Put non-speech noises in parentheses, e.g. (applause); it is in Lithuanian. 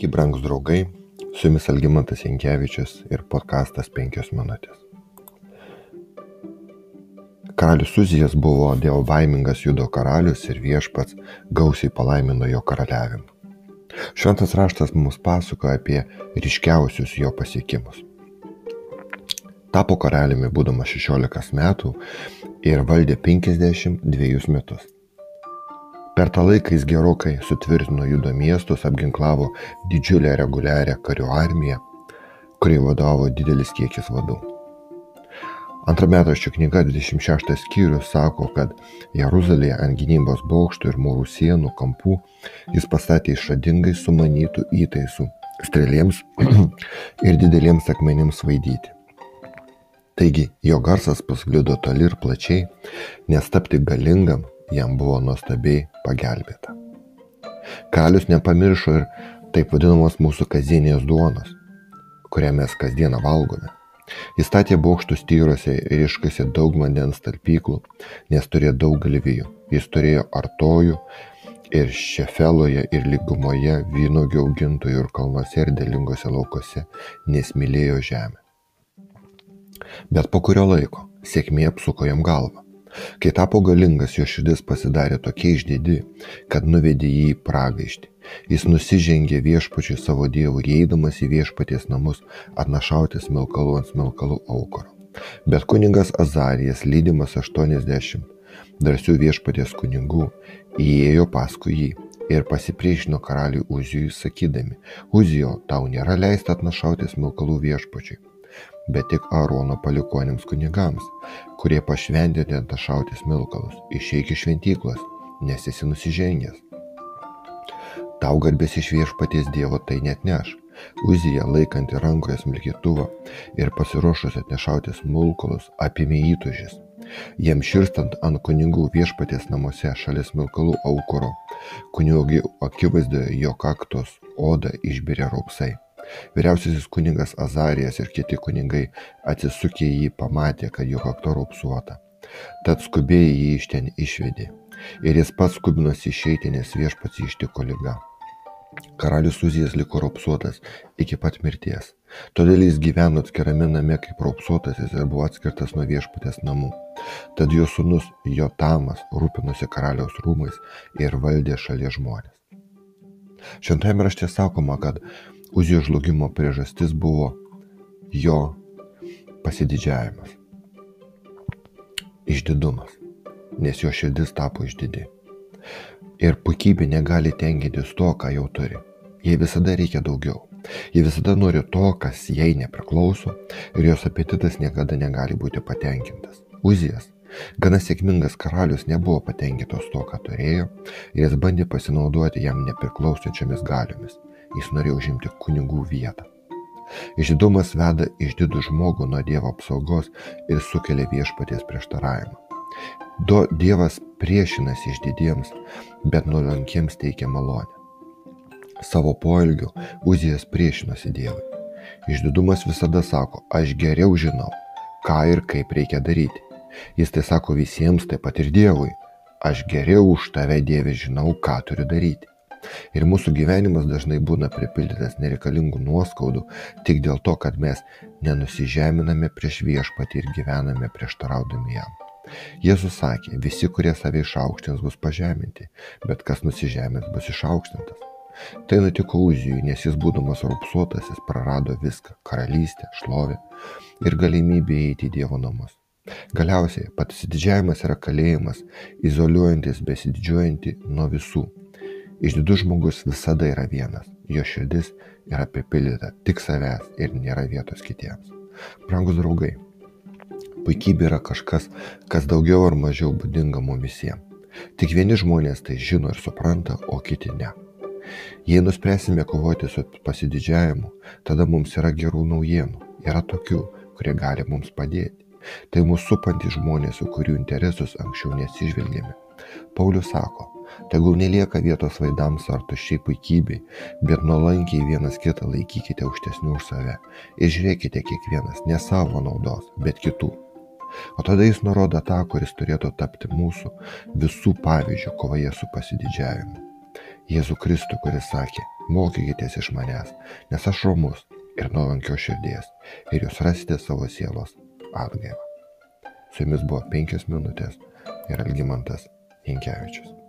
Sveiki, brangus draugai, su jumis Algymantas Jankievičius ir podkastas 5 minutės. Karalius Uzijas buvo dievo baimingas judo karalius ir viešpats gausiai palaimino jo karaliavimą. Šventas raštas mums pasakoja apie ryškiausius jo pasiekimus. Tapo karaliumi būdamas 16 metų ir valdė 52 metus. Per tą laiką jis gerokai sutvirtino judo miestus, apginklavo didžiulę reguliarią karių armiją, kuriai vadovavo didelis kiekis vadų. Antrametraščio knyga 26 skyrius sako, kad Jeruzalėje ant gynybos bokštų ir mūrų sienų kampų jis pastatė išradingai sumanytų įtaisų strėlėms (clears throat) ir dideliems akmenims vaidyti. Taigi jo garsas pasklido toli ir plačiai, nes tapti galingam jam buvo nuostabiai pagelbėta. Kalius nepamiršo ir taip vadinamos mūsų kasdienės duonos, kurią mes kasdieną valgome. Jis statė bokštus tyruose ir iškasė daug vandens talpyklų, nes turėjo daug galvijų. Jis turėjo artojų ir šefeloje ir lygumoje vynogių augintojų ir kalnuose ir dėlingose laukose, nes mylėjo žemę. Bet po kurio laiko sėkmė apsuko jam galvą. Kai tapo galingas, jo širdis pasidarė tokia išdidi, kad nuvedė jį į pragaištį. Jis nusižengė viešpačiui savo dievui, įeidamas į viešpaties namus atnašauti smilkalų ant smilkalų aukoro. Bet kuningas Azarijas, lydimas 80 drąsių viešpaties kunigų, įėjo paskui jį ir pasipriešino karaliui Uzijui sakydami, Uzijo, tau nėra leista atnašauti smilkalų viešpačiui bet tik Aarono palikuonims kunigams, kurie pašventėte ant šauti smilkalus, išeik iš šventyklos, nes esi nusižengęs. Tau garbės iš viešpaties Dievo tai net neš. Uzija laikanti rankoje smilkytuvą ir pasiruošus atnešauti smulkalus apėmė įtužis. Jam širstant ant kunigų viešpaties namuose šalia smilkalų aukuro, kunigų akivaizdoje jo kaktos odą išbirė raupsai. Vyriausiasis kunigas Azarijas ir kiti kunigai atsisukė jį pamatė, kad jo kakto raupsuota. Tad skubiai jį iš ten išvedė. Ir jis pats skubinosi išeiti, nes viešpats ištiko lyga. Karalius Uzijas liko raupsuotas iki pat mirties. Todėl jis gyveno atskirame name kaip raupsuotasis ir buvo atskirtas nuo viešpatės namų. Tad jo sunus Jotamas rūpinosi karaliaus rūmais ir valdė šalies žmonės. Šventame rašte sakoma, kad Uzijo žlugimo priežastis buvo jo pasididžiavimas, išdidumas, nes jo širdis tapo išdidi. Ir puikybė negali tenkintis to, ką jau turi. Jai visada reikia daugiau. Jie visada nori to, kas jai nepriklauso ir jos apetitas niekada negali būti patenkintas. Uzijas, gana sėkmingas karalius, nebuvo patenkintos to, ką turėjo ir jis bandė pasinaudoti jam nepriklausančiamis galiomis jis norėjo užimti kunigų vietą. Išdidumas veda išdidų žmogų nuo Dievo apsaugos ir sukelia viešpaties prieštaravimą. Do Dievas priešinasi išdidiems, bet nuolankiems teikia malonę. Savo poelgiu Uzijas priešinosi Dievui. Išdidumas visada sako, aš geriau žinau, ką ir kaip reikia daryti. Jis tai sako visiems, taip pat ir Dievui. Aš geriau už tave Dieve žinau, ką turiu daryti. Ir mūsų gyvenimas dažnai būna pripildytas nereikalingų nuoskaudų tik dėl to, kad mes nenusižeminame prieš viešpatį ir gyvename prieštaraudami jam. Jėzus sakė, visi, kurie save išaukštins, bus pažeminti, bet kas nusižemins, bus išaukštintas. Tai nutiko Uzijui, nes jis būdamas rupsuotas, jis prarado viską - karalystę, šlovę ir galimybę įeiti į Dievo namus. Galiausiai, pasididžiavimas yra kalėjimas, izoliuojantis besididžiuojantį nuo visų Išdidus žmogus visada yra vienas, jo širdis yra apipildyta tik savęs ir nėra vietos kitiems. Brangus draugai, puikybė yra kažkas, kas daugiau ar mažiau būdinga mums visiems. Tik vieni žmonės tai žino ir supranta, o kiti ne. Jei nuspręsime kovoti su pasididžiavimu, tada mums yra gerų naujienų. Yra tokių, kurie gali mums padėti. Tai mūsų supantys žmonės, su kurių interesus anksčiau nesižvelgėme. Paulius sako, Tegul nelieka vietos vaidams ar tuščiai puikybei, bet nuolankiai vienas kitą laikykite aukštesniu už save ir žiūrėkite kiekvienas ne savo naudos, bet kitų. O tada jis nurodo tą, kuris turėtų tapti mūsų visų pavyzdžių kovoje su pasididžiavimu. Jėzų Kristų, kuris sakė, mokykitės iš manęs, nes aš romus ir nuolankio širdies, ir jūs rasite savo sielos atgaivą. Su jumis buvo penkios minutės ir Algymantas Inkevičius.